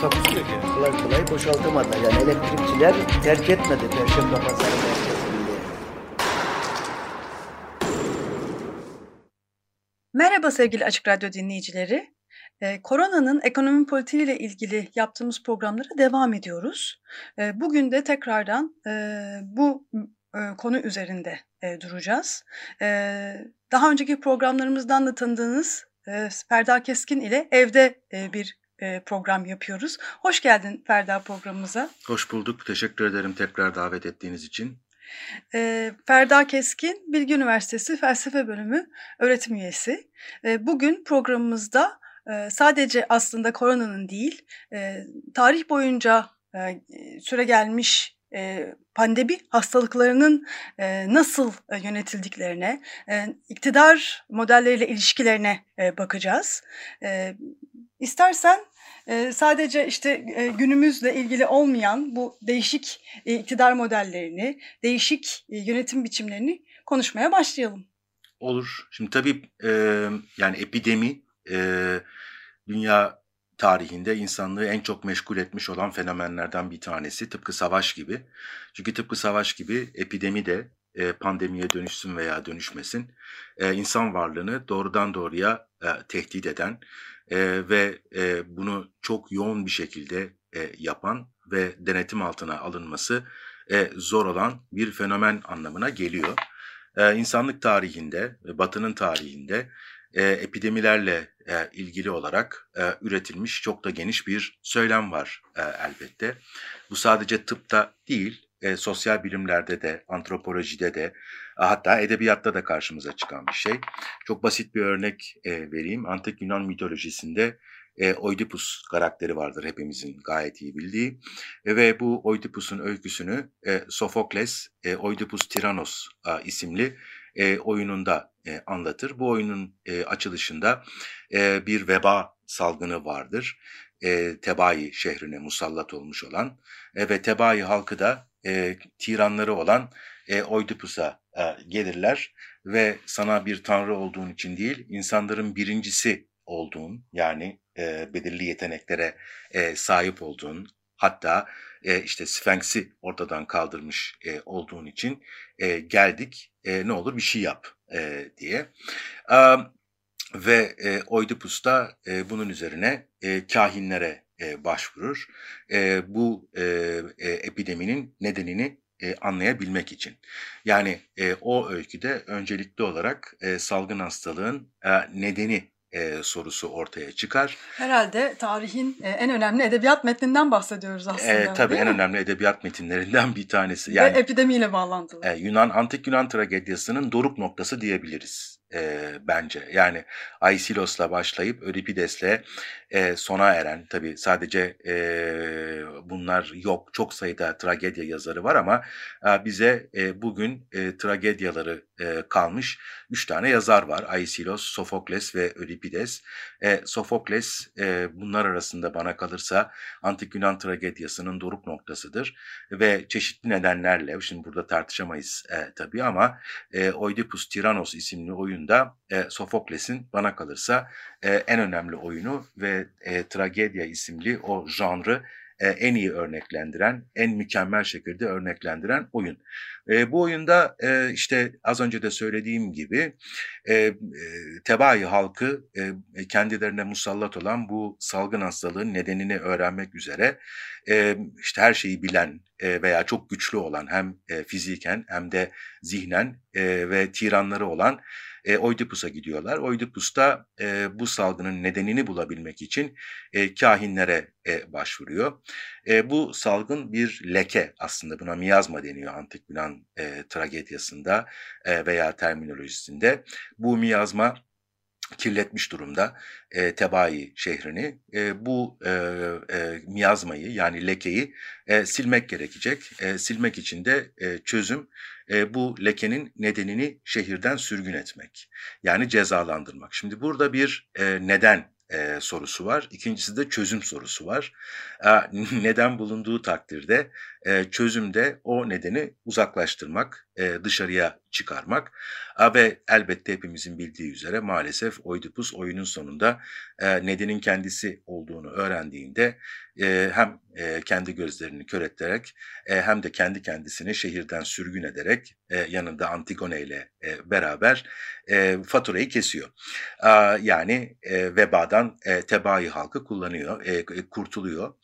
Takusu yok yani. Kolay kolay boşaltamadılar. Yani elektrikçiler terk etmedi Perşembe Pazarı merkezinde. Merhaba sevgili Açık Radyo dinleyicileri. Ee, koronanın ekonomi politiği ile ilgili yaptığımız programlara devam ediyoruz. Ee, bugün de tekrardan e, bu e, konu üzerinde e, duracağız. Ee, daha önceki programlarımızdan da tanıdığınız e, Ferda Keskin ile evde bir program yapıyoruz. Hoş geldin Ferda programımıza. Hoş bulduk. Teşekkür ederim tekrar davet ettiğiniz için. E, Ferda Keskin, Bilgi Üniversitesi Felsefe Bölümü öğretim üyesi. E, bugün programımızda e, sadece aslında koronanın değil, e, tarih boyunca e, süre gelmiş e, pandemi hastalıklarının nasıl yönetildiklerine, iktidar modelleriyle ilişkilerine bakacağız. İstersen sadece işte günümüzle ilgili olmayan bu değişik iktidar modellerini, değişik yönetim biçimlerini konuşmaya başlayalım. Olur. Şimdi tabii yani epidemi dünya tarihinde insanlığı en çok meşgul etmiş olan fenomenlerden bir tanesi. Tıpkı savaş gibi. Çünkü tıpkı savaş gibi epidemi de e, pandemiye dönüşsün veya dönüşmesin e, insan varlığını doğrudan doğruya e, tehdit eden e, ve e, bunu çok yoğun bir şekilde e, yapan ve denetim altına alınması e, zor olan bir fenomen anlamına geliyor. E, insanlık tarihinde, batının tarihinde e, epidemilerle e, ilgili olarak e, üretilmiş çok da geniş bir söylem var e, elbette. Bu sadece tıpta değil, e, sosyal bilimlerde de, antropolojide de, hatta edebiyatta da karşımıza çıkan bir şey. Çok basit bir örnek e, vereyim. Antik Yunan mitolojisinde e, Oidipus karakteri vardır hepimizin gayet iyi bildiği. E, ve bu Oidipus'un öyküsünü e, Sofokles, e, Oidipus Tyrannos e, isimli e, oyununda e, anlatır. Bu oyunun e, açılışında e, bir veba salgını vardır. E, Tebai şehrine musallat olmuş olan e, ve Tebai halkı da e, tiranları olan e, Oidipus'a e, gelirler ve sana bir tanrı olduğun için değil, insanların birincisi olduğun yani e, belirli yeteneklere e, sahip olduğun, hatta e, işte Sphinx'i ortadan kaldırmış e, olduğun için e, geldik, e, ne olur bir şey yap e, diye. E, ve e, Oidipus da e, bunun üzerine e, kahinlere e, başvurur. E, bu e, e, epideminin nedenini e, anlayabilmek için. Yani e, o öyküde öncelikli olarak e, salgın hastalığın e, nedeni e, sorusu ortaya çıkar. Herhalde tarihin e, en önemli edebiyat metninden bahsediyoruz aslında. E, tabii en mi? önemli edebiyat metinlerinden bir tanesi. Yani, Ve epidemiyle bağlantılı. E, Yunan Antik Yunan tragedyasının doruk noktası diyebiliriz e, bence. Yani Aisilos'la başlayıp Euripides'le e, sona eren tabii sadece e, bunlar yok çok sayıda tragedya yazarı var ama e, bize e, bugün e, tragedyaları e, kalmış üç tane yazar var. Aisilos, Sofokles ve Euripides. E, Sofokles e, bunlar arasında bana kalırsa Antik Yunan tragedyasının doruk noktasıdır ve çeşitli nedenlerle şimdi burada tartışamayız e, tabii ama e, Oidipus Tyrannos isimli oyunda e, Sofokles'in bana kalırsa e, en önemli oyunu ve e, tragedya isimli o janrı e, en iyi örneklendiren, en mükemmel şekilde örneklendiren oyun. E, bu oyunda e, işte az önce de söylediğim gibi e, e, Tebai halkı e, kendilerine musallat olan bu salgın hastalığın nedenini öğrenmek üzere e, işte her şeyi bilen e, veya çok güçlü olan hem e, fiziken hem de zihnen e, ve tiranları olan e, Oidipus'a gidiyorlar. Oidipus da e, bu salgının nedenini bulabilmek için e, kahinlere e, başvuruyor. E, bu salgın bir leke aslında buna miyazma deniyor antik Yunan e, tragedyasında e, veya terminolojisinde. Bu miyazma kirletmiş durumda e, Tebai şehrini. E, bu e, e, miyazmayı yani lekeyi e, silmek gerekecek. E, silmek için de e, çözüm e, bu lekenin nedenini şehirden sürgün etmek. Yani cezalandırmak. Şimdi burada bir e, neden e, sorusu var. İkincisi de çözüm sorusu var. E, neden bulunduğu takdirde e, çözümde o nedeni uzaklaştırmak, e, dışarıya çıkarmak. Ve elbette hepimizin bildiği üzere maalesef Oidipus oyunun sonunda e, kendisi olduğunu öğrendiğinde e, hem e, kendi gözlerini kör ettirerek hem de kendi kendisini şehirden sürgün ederek yanında Antigone ile beraber faturayı kesiyor. Yani vebadan e, tebai halkı kullanıyor, kurtuluyor.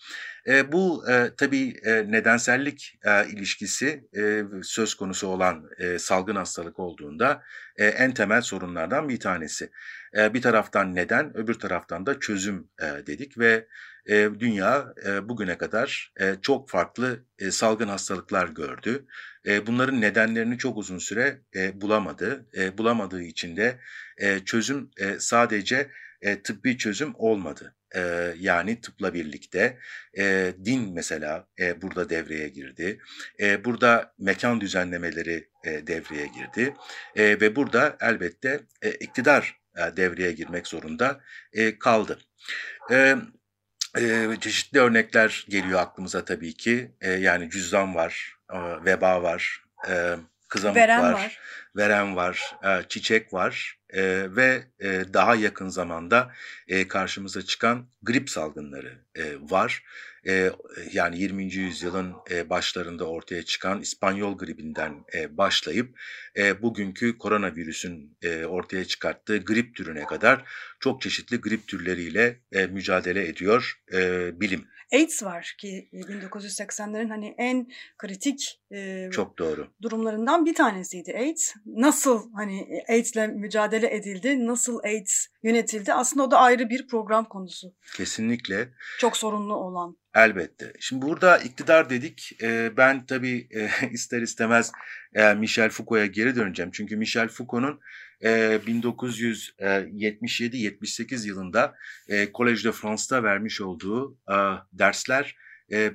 E, bu e, tabii e, nedensellik e, ilişkisi e, söz konusu olan e, salgın hastalık olduğunda e, en temel sorunlardan bir tanesi. E, bir taraftan neden, öbür taraftan da çözüm e, dedik ve e, dünya e, bugüne kadar e, çok farklı e, salgın hastalıklar gördü. E, bunların nedenlerini çok uzun süre e, bulamadı. E, bulamadığı için de e, çözüm e, sadece e, tıbbi çözüm olmadı. E, yani tıpla birlikte e, din mesela e, burada devreye girdi. E, burada mekan düzenlemeleri e, devreye girdi e, ve burada elbette e, iktidar e, devreye girmek zorunda e, kaldı. E, e, çeşitli örnekler geliyor aklımıza tabii ki. E, yani cüzdan var, e, veba var, e, kızamık Veren var, var. Veren var, e, çiçek var e, ve e, daha yakın zamanda karşımıza çıkan grip salgınları var. Yani 20. yüzyılın başlarında ortaya çıkan İspanyol gribinden başlayıp bugünkü koronavirüsün ortaya çıkarttığı grip türüne kadar çok çeşitli grip türleriyle mücadele ediyor bilim. AIDS var ki 1980'lerin hani en kritik e, Çok doğru. durumlarından bir tanesiydi AIDS. Nasıl hani AIDS'le mücadele edildi, nasıl AIDS yönetildi aslında o da ayrı bir program konusu. Kesinlikle. Çok sorunlu olan. Elbette. Şimdi burada iktidar dedik. E, ben tabii e, ister istemez e, Michel Foucault'a geri döneceğim. Çünkü Michel Foucault'un e, 1977-78 yılında e, Collège de France'da vermiş olduğu dersler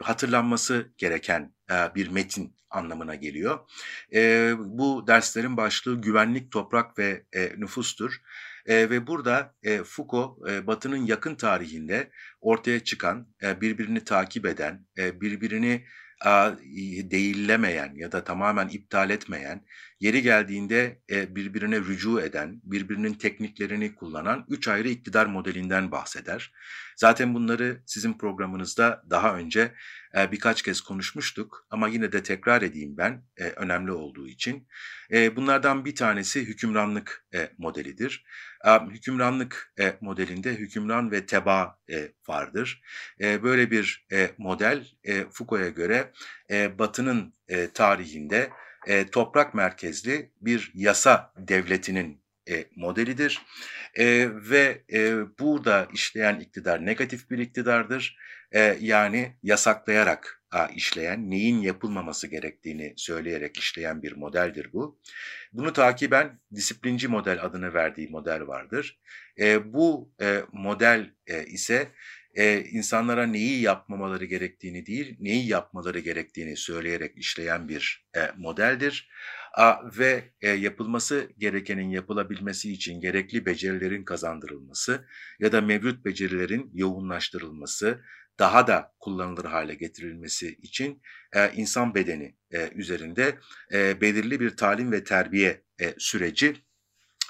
hatırlanması gereken bir metin anlamına geliyor. Bu derslerin başlığı güvenlik, toprak ve e, nüfustur. Ve burada Foucault Batı'nın yakın tarihinde ortaya çıkan, birbirini takip eden, birbirini değillemeyen ya da tamamen iptal etmeyen, yeri geldiğinde e, birbirine rücu eden, birbirinin tekniklerini kullanan üç ayrı iktidar modelinden bahseder. Zaten bunları sizin programınızda daha önce e, birkaç kez konuşmuştuk ama yine de tekrar edeyim ben e, önemli olduğu için. Bunlardan bir tanesi hükümranlık modelidir. E, hükümranlık e, modelinde hükümran ve teba e, vardır. E, böyle bir model Foucault'a göre Batı'nın tarihinde toprak merkezli bir yasa devletinin e, modelidir e, ve e, burada işleyen iktidar negatif bir iktidardır. E, yani yasaklayarak işleyen, neyin yapılmaması gerektiğini söyleyerek işleyen bir modeldir bu. Bunu takiben disiplinci model adını verdiği model vardır. E, bu e, model e, ise e, insanlara neyi yapmamaları gerektiğini değil, neyi yapmaları gerektiğini söyleyerek işleyen bir e, modeldir. A, ve e, yapılması gerekenin yapılabilmesi için gerekli becerilerin kazandırılması ya da mevcut becerilerin yoğunlaştırılması, daha da kullanılır hale getirilmesi için e, insan bedeni e, üzerinde e, belirli bir talim ve terbiye e, süreci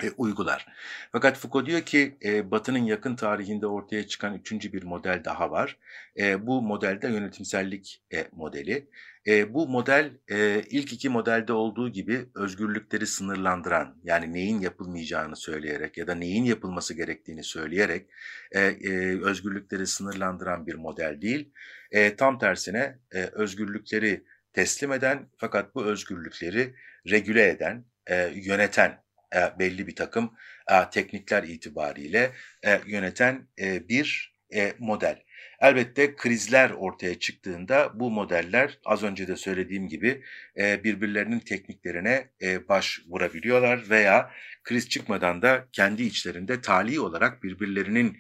e, uygular. Fakat Foucault diyor ki e, Batı'nın yakın tarihinde ortaya çıkan üçüncü bir model daha var. E, bu modelde yönetimsellik e, modeli. E, bu model e, ilk iki modelde olduğu gibi özgürlükleri sınırlandıran yani neyin yapılmayacağını söyleyerek ya da neyin yapılması gerektiğini söyleyerek e, e, özgürlükleri sınırlandıran bir model değil. E, tam tersine e, özgürlükleri teslim eden fakat bu özgürlükleri regüle eden, e, yöneten e, belli bir takım e, teknikler itibariyle e, yöneten bir model. Elbette krizler ortaya çıktığında bu modeller az önce de söylediğim gibi birbirlerinin tekniklerine e, başvurabiliyorlar veya kriz çıkmadan da kendi içlerinde tali olarak birbirlerinin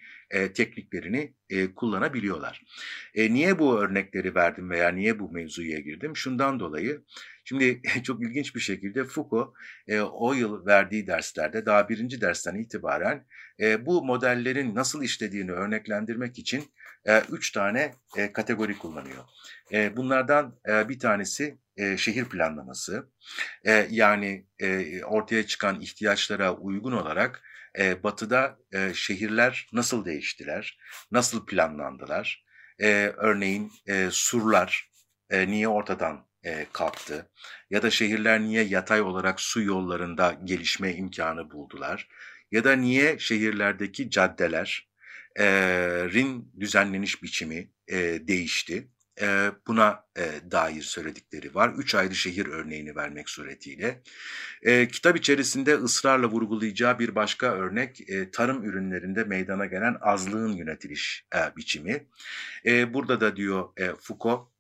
tekniklerini kullanabiliyorlar. Niye bu örnekleri verdim veya niye bu mevzuya girdim? Şundan dolayı Şimdi çok ilginç bir şekilde Foucault e, o yıl verdiği derslerde daha birinci dersten itibaren e, bu modellerin nasıl işlediğini örneklendirmek için e, üç tane e, kategori kullanıyor. E, bunlardan e, bir tanesi e, şehir planlaması. E, yani e, ortaya çıkan ihtiyaçlara uygun olarak e, batıda e, şehirler nasıl değiştiler, nasıl planlandılar. E, örneğin e, surlar e, niye ortadan e, kalktı ya da şehirler niye yatay olarak su yollarında gelişme imkanı buldular ya da niye şehirlerdeki caddelerin düzenleniş biçimi e, değişti. E, buna e, dair söyledikleri var. Üç ayrı şehir örneğini vermek suretiyle. E, kitap içerisinde ısrarla vurgulayacağı bir başka örnek e, tarım ürünlerinde meydana gelen azlığın yönetiliş e, biçimi. E, burada da diyor e, Foucault, e,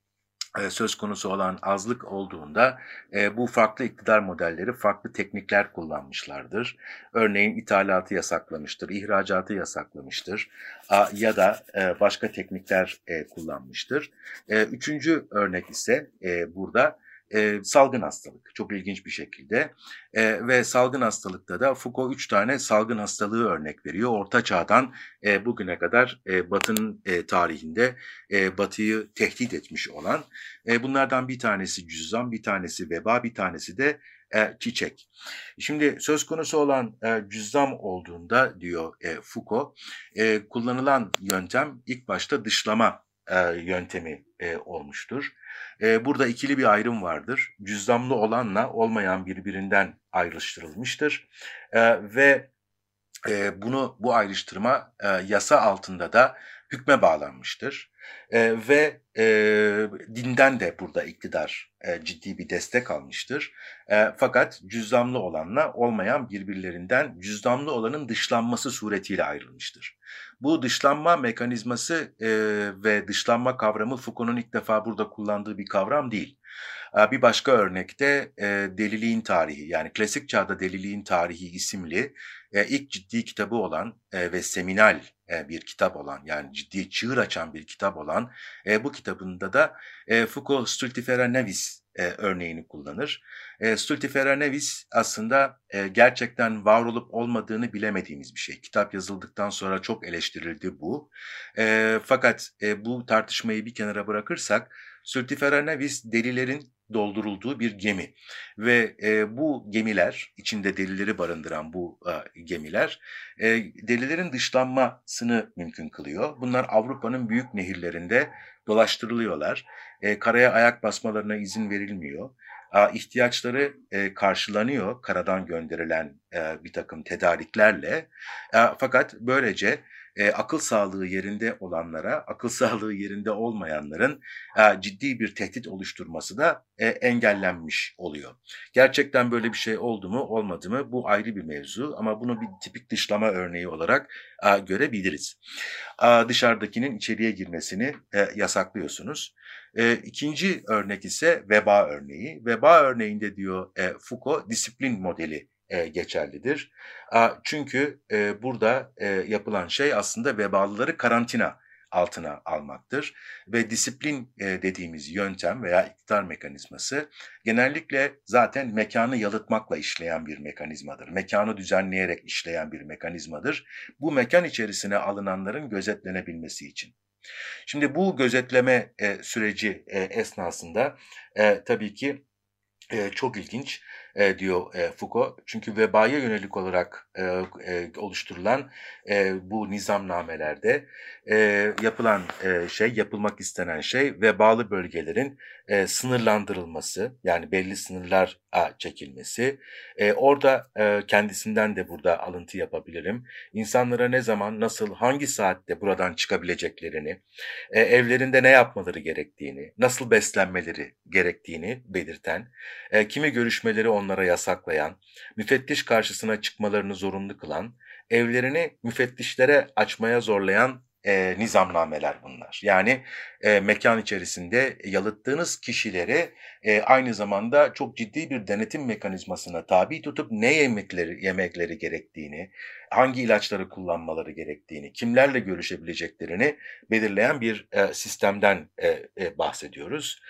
söz konusu olan azlık olduğunda e, bu farklı iktidar modelleri farklı teknikler kullanmışlardır. Örneğin ithalatı yasaklamıştır, ihracatı yasaklamıştır ya da e, başka teknikler e, kullanmıştır. E, üçüncü örnek ise e, burada e, salgın hastalık. Çok ilginç bir şekilde. E, ve salgın hastalıkta da Foucault üç tane salgın hastalığı örnek veriyor. Orta çağdan e, bugüne kadar e, Batı'nın e, tarihinde e, Batı'yı tehdit etmiş olan. E, bunlardan bir tanesi cüzzam, bir tanesi veba, bir tanesi de e, çiçek. Şimdi söz konusu olan e, cüzzam olduğunda diyor e, Foucault, e, kullanılan yöntem ilk başta dışlama e, yöntemi e, olmuştur. E, burada ikili bir ayrım vardır. Cüzdanlı olanla olmayan birbirinden ayrıştırılmıştır. E, ve e, bunu bu ayrıştırma e, yasa altında da hükme bağlanmıştır. E, ve e, dinden de burada iktidar e, ciddi bir destek almıştır. E, fakat cüzdanlı olanla olmayan birbirlerinden cüzdanlı olanın dışlanması suretiyle ayrılmıştır. Bu dışlanma mekanizması e, ve dışlanma kavramı Foucault'un ilk defa burada kullandığı bir kavram değil. E, bir başka örnekte e, Deliliğin Tarihi yani Klasik Çağda Deliliğin Tarihi isimli e, ilk ciddi kitabı olan e, ve seminal bir kitap olan yani ciddi çığır açan bir kitap olan bu kitabında da Foucault Stultifera Nevis örneğini kullanır. Stultifera Nevis aslında gerçekten var olup olmadığını bilemediğimiz bir şey. Kitap yazıldıktan sonra çok eleştirildi bu. Fakat bu tartışmayı bir kenara bırakırsak Stultifera Nevis delilerin doldurulduğu bir gemi ve e, bu gemiler içinde delileri barındıran bu e, gemiler e, delilerin dışlanmasını mümkün kılıyor. Bunlar Avrupa'nın büyük nehirlerinde dolaştırılıyorlar. E, karaya ayak basmalarına izin verilmiyor. E, ihtiyaçları e, karşılanıyor karadan gönderilen e, bir takım tedariklerle. E, fakat böylece e, akıl sağlığı yerinde olanlara, akıl sağlığı yerinde olmayanların e, ciddi bir tehdit oluşturması da e, engellenmiş oluyor. Gerçekten böyle bir şey oldu mu olmadı mı bu ayrı bir mevzu ama bunu bir tipik dışlama örneği olarak e, görebiliriz. E, dışarıdakinin içeriye girmesini e, yasaklıyorsunuz. E, ikinci örnek ise veba örneği. Veba örneğinde diyor e, Foucault disiplin modeli e, geçerlidir. Çünkü e, burada e, yapılan şey aslında vebalıları karantina altına almaktır ve disiplin dediğimiz yöntem veya iktidar mekanizması genellikle zaten mekanı yalıtmakla işleyen bir mekanizmadır. Mekanı düzenleyerek işleyen bir mekanizmadır. Bu mekan içerisine alınanların gözetlenebilmesi için. Şimdi bu gözetleme süreci esnasında tabii ki çok ilginç e, diyor e, Foucault. Çünkü vebaya yönelik olarak e, e, oluşturulan e, bu nizamnamelerde e, yapılan e, şey, yapılmak istenen şey vebalı bölgelerin e, sınırlandırılması yani belli sınırlar çekilmesi. E, orada e, kendisinden de burada alıntı yapabilirim. İnsanlara ne zaman, nasıl, hangi saatte buradan çıkabileceklerini, e, evlerinde ne yapmaları gerektiğini, nasıl beslenmeleri gerektiğini belirten, e, kimi görüşmeleri onlara yasaklayan, müfettiş karşısına çıkmalarını zorunlu kılan, evlerini müfettişlere açmaya zorlayan e, nizamnameler bunlar. Yani e, mekan içerisinde yalıttığınız kişileri e, aynı zamanda çok ciddi bir denetim mekanizmasına tabi tutup ne yemekleri yemekleri gerektiğini, hangi ilaçları kullanmaları gerektiğini, kimlerle görüşebileceklerini belirleyen bir e, sistemden e, e, bahsediyoruz.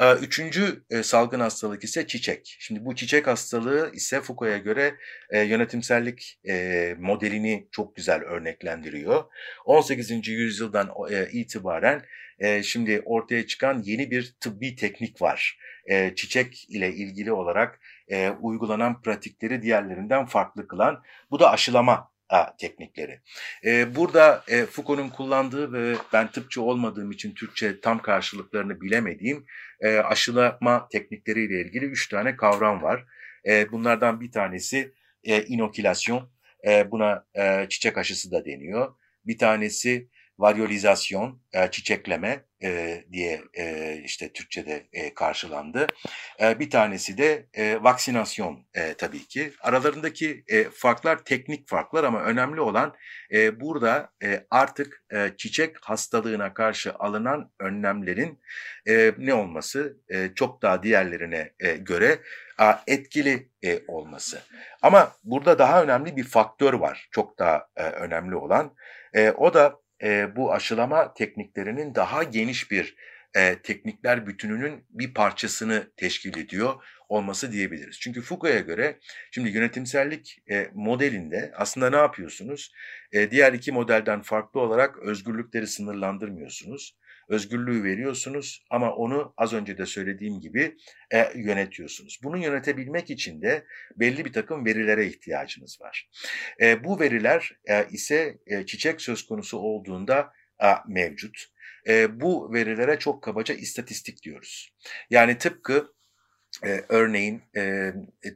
E, üçüncü e, salgın hastalık ise çiçek. Şimdi bu çiçek hastalığı ise Foucault'a göre e, yönetimsellik e, modelini çok güzel örneklendiriyor. 18. yüzyıldan e, itibaren e, şimdi ortaya çıkan yeni bir tıbbi teknik var. E, çiçek ile ilgili olarak e, uygulanan pratikleri diğerlerinden farklı kılan bu da aşılama a, teknikleri. E, burada e, Foucault'un kullandığı ve ben tıpçı olmadığım için Türkçe tam karşılıklarını bilemediğim e, aşılama teknikleriyle ilgili üç tane kavram var. E, bunlardan bir tanesi e, inokülasyon, e, buna e, çiçek aşısı da deniyor. Bir tanesi varyolizasyon, e, çiçekleme e, diye e, işte Türkçe'de e, karşılandı. E, bir tanesi de e, vaksinasyon e, tabii ki. Aralarındaki e, farklar teknik farklar ama önemli olan e, burada e, artık e, çiçek hastalığına karşı alınan önlemlerin e, ne olması e, çok daha diğerlerine e, göre etkili e, olması. Ama burada daha önemli bir faktör var çok daha e, önemli olan. E, o da e, bu aşılama tekniklerinin daha geniş bir e, teknikler bütününün bir parçasını teşkil ediyor olması diyebiliriz. Çünkü Foucault'a göre şimdi yönetimsellik e, modelinde aslında ne yapıyorsunuz? E, diğer iki modelden farklı olarak özgürlükleri sınırlandırmıyorsunuz özgürlüğü veriyorsunuz ama onu az önce de söylediğim gibi e, yönetiyorsunuz. Bunu yönetebilmek için de belli bir takım verilere ihtiyacınız var. E, bu veriler e, ise e, çiçek söz konusu olduğunda e, mevcut. E, bu verilere çok kabaca istatistik diyoruz. Yani tıpkı e, örneğin e,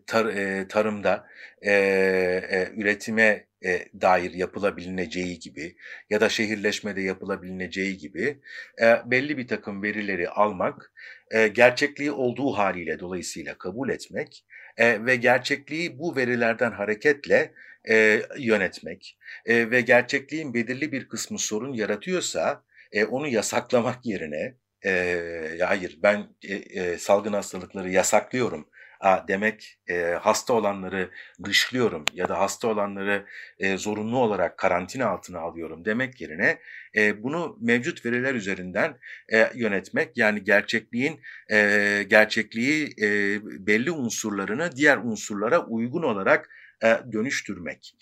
tar, e, tarımda e, e, üretime e, dair yapılabileceği gibi ya da şehirleşmede yapılabileceği gibi e, belli bir takım verileri almak, e, gerçekliği olduğu haliyle dolayısıyla kabul etmek e, ve gerçekliği bu verilerden hareketle e, yönetmek e, ve gerçekliğin belirli bir kısmı sorun yaratıyorsa e, onu yasaklamak yerine e, hayır ben e, e, salgın hastalıkları yasaklıyorum a, demek e, hasta olanları dışlıyorum ya da hasta olanları e, zorunlu olarak karantina altına alıyorum demek yerine e, bunu mevcut veriler üzerinden e, yönetmek yani gerçekliğin e, gerçekliği e, belli unsurlarını diğer unsurlara uygun olarak e, dönüştürmek.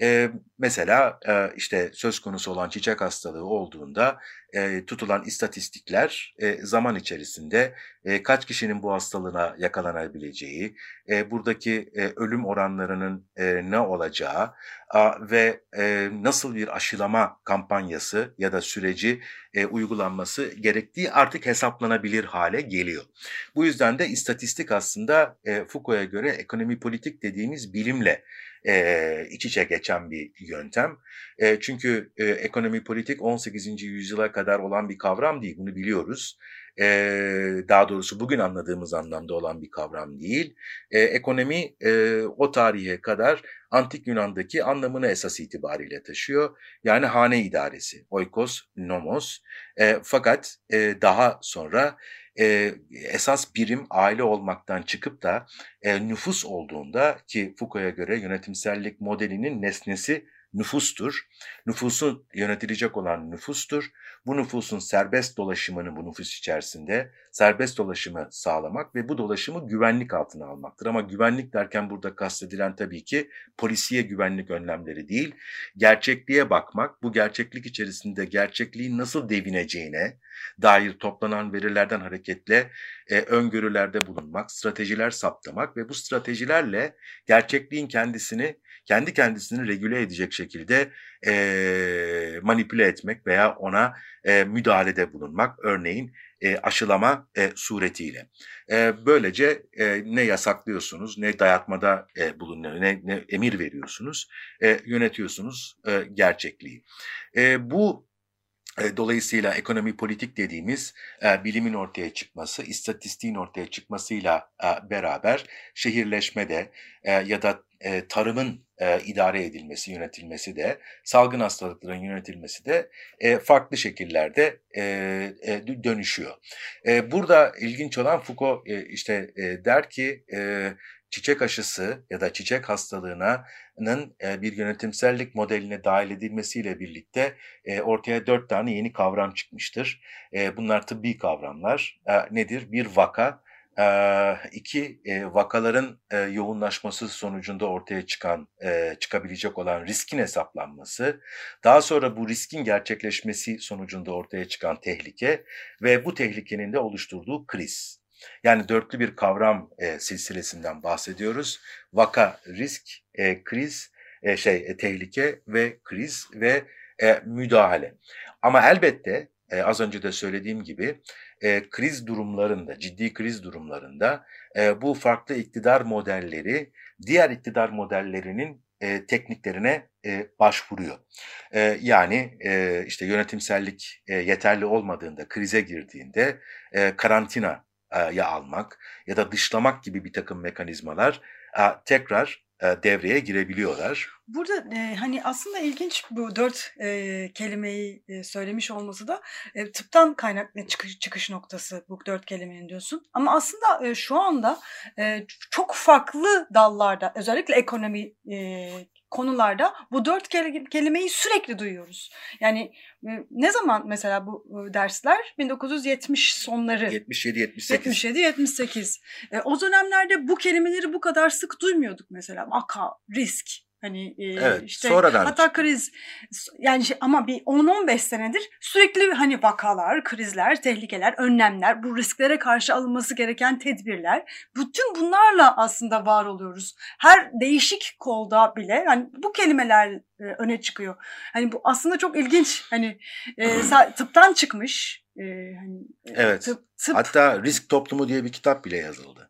E, mesela e, işte söz konusu olan çiçek hastalığı olduğunda e, tutulan istatistikler e, zaman içerisinde e, kaç kişinin bu hastalığına yakalanabileceği, e, buradaki e, ölüm oranlarının e, ne olacağı a, ve e, nasıl bir aşılama kampanyası ya da süreci e, uygulanması gerektiği artık hesaplanabilir hale geliyor. Bu yüzden de istatistik aslında e, Foucault'a göre ekonomi politik dediğimiz bilimle e, iç içe geçen bir yöntem. E, çünkü e, ekonomi politik 18. yüzyıla kadar olan bir kavram değil, bunu biliyoruz. E, daha doğrusu bugün anladığımız anlamda olan bir kavram değil. E, ekonomi e, o tarihe kadar antik Yunan'daki anlamını esas itibariyle taşıyor. Yani hane idaresi, oikos, nomos. E, fakat e, daha sonra e, esas birim aile olmaktan çıkıp da e, nüfus olduğunda ki Foucault'a göre yönetimsellik modelinin nesnesi nüfustur. Nüfusun yönetilecek olan nüfustur. Bu nüfusun serbest dolaşımını bu nüfus içerisinde serbest dolaşımı sağlamak ve bu dolaşımı güvenlik altına almaktır. Ama güvenlik derken burada kastedilen tabii ki polisiye güvenlik önlemleri değil, gerçekliğe bakmak, bu gerçeklik içerisinde gerçekliğin nasıl devineceğine dair toplanan verilerden hareketle e, öngörülerde bulunmak, stratejiler saptamak ve bu stratejilerle gerçekliğin kendisini kendi kendisini regüle edecek şekilde e, manipüle etmek veya ona e, müdahalede bulunmak. Örneğin e, aşılama e, suretiyle. E, böylece e, ne yasaklıyorsunuz, ne dayatmada e, bulunuyor, ne, ne emir veriyorsunuz, e, yönetiyorsunuz e, gerçekliği. E, bu Dolayısıyla ekonomi politik dediğimiz e, bilimin ortaya çıkması, istatistiğin ortaya çıkmasıyla e, beraber şehirleşmede e, ya da e, tarımın e, idare edilmesi, yönetilmesi de, salgın hastalıkların yönetilmesi de e, farklı şekillerde e, e, dönüşüyor. E, burada ilginç olan Foucault e, işte e, der ki e, çiçek aşısı ya da çiçek hastalığının e, bir yönetimsellik modeline dahil edilmesiyle birlikte e, ortaya dört tane yeni kavram çıkmıştır. E, bunlar tıbbi kavramlar. Nedir? Bir vaka, iki vakaların yoğunlaşması sonucunda ortaya çıkan çıkabilecek olan riskin hesaplanması, daha sonra bu riskin gerçekleşmesi sonucunda ortaya çıkan tehlike ve bu tehlikenin de oluşturduğu kriz. Yani dörtlü bir kavram e, silsilesinden bahsediyoruz. Vaka, risk, e, kriz, e, şey e, tehlike ve kriz ve e, müdahale. Ama elbette e, az önce de söylediğim gibi e, kriz durumlarında, ciddi kriz durumlarında e, bu farklı iktidar modelleri diğer iktidar modellerinin e, tekniklerine e, başvuruyor. E, yani e, işte yönetimsellik e, yeterli olmadığında, krize girdiğinde e, karantina ya almak ya da dışlamak gibi bir takım mekanizmalar tekrar devreye girebiliyorlar. Burada e, hani aslında ilginç bu dört e, kelimeyi e, söylemiş olması da e, tıptan kaynaklı çıkış, çıkış noktası bu dört kelimenin diyorsun. Ama aslında e, şu anda e, çok farklı dallarda özellikle ekonomi e, konularda bu dört kelimeyi sürekli duyuyoruz. Yani e, ne zaman mesela bu e, dersler? 1970 sonları. 77-78. 77-78. E, o dönemlerde bu kelimeleri bu kadar sık duymuyorduk mesela. Vaka, risk, Hani e, evet, işte sonradan. hatta kriz yani şey, ama bir 10-15 senedir sürekli hani vakalar, krizler, tehlikeler, önlemler, bu risklere karşı alınması gereken tedbirler bütün bunlarla aslında var oluyoruz. Her değişik kolda bile hani bu kelimeler e, öne çıkıyor. Hani bu aslında çok ilginç. Hani e, tıptan çıkmış. E, hani, evet. Tıp, tıp. Hatta risk toplumu diye bir kitap bile yazıldı.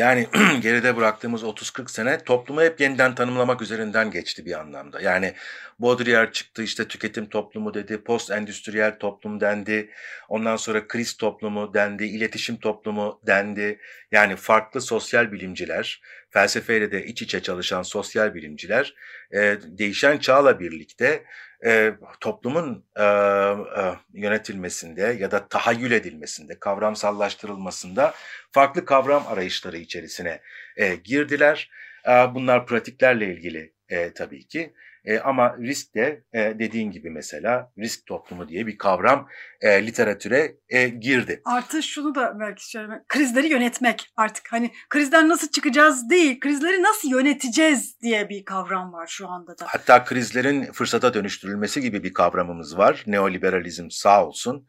Yani geride bıraktığımız 30-40 sene toplumu hep yeniden tanımlamak üzerinden geçti bir anlamda. Yani Baudrillard çıktı işte tüketim toplumu dedi, post endüstriyel toplum dendi, ondan sonra kriz toplumu dendi, iletişim toplumu dendi. Yani farklı sosyal bilimciler, felsefeyle de iç içe çalışan sosyal bilimciler e, değişen çağla birlikte e, toplumun e, e, yönetilmesinde ya da tahayyül edilmesinde, kavramsallaştırılmasında farklı kavram arayışları içerisine e, girdiler. E, bunlar pratiklerle ilgili e, tabii ki. E, ama risk de e, dediğin gibi mesela risk toplumu diye bir kavram e, literatüre e, girdi. Artı şunu da belki söylemek, krizleri yönetmek artık hani krizden nasıl çıkacağız değil, krizleri nasıl yöneteceğiz diye bir kavram var şu anda da. Hatta krizlerin fırsata dönüştürülmesi gibi bir kavramımız var. Neoliberalizm sağ olsun.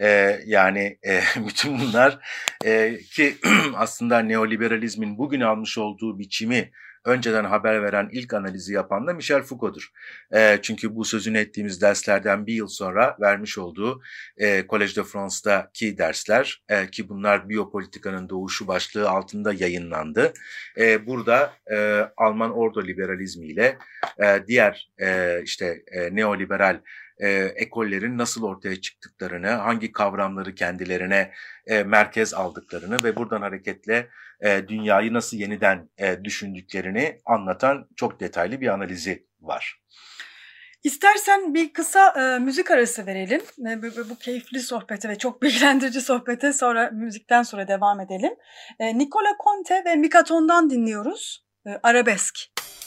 E, yani e, bütün bunlar e, ki aslında neoliberalizmin bugün almış olduğu biçimi önceden haber veren ilk analizi yapan da Michel Foucault'dur. E, çünkü bu sözünü ettiğimiz derslerden bir yıl sonra vermiş olduğu e, Collège de France'daki dersler e, ki bunlar biyopolitikanın doğuşu başlığı altında yayınlandı. E, burada e, Alman ordo liberalizmiyle e, diğer e, işte e, neoliberal e, ekollerin nasıl ortaya çıktıklarını, hangi kavramları kendilerine e, merkez aldıklarını ve buradan hareketle e, dünyayı nasıl yeniden e, düşündüklerini anlatan çok detaylı bir analizi var. İstersen bir kısa e, müzik arası verelim. E, bu, bu keyifli sohbete ve çok bilgilendirici sohbete sonra müzikten sonra devam edelim. E, Nicola Conte ve Mikaton'dan dinliyoruz. E, Arabesk. Tell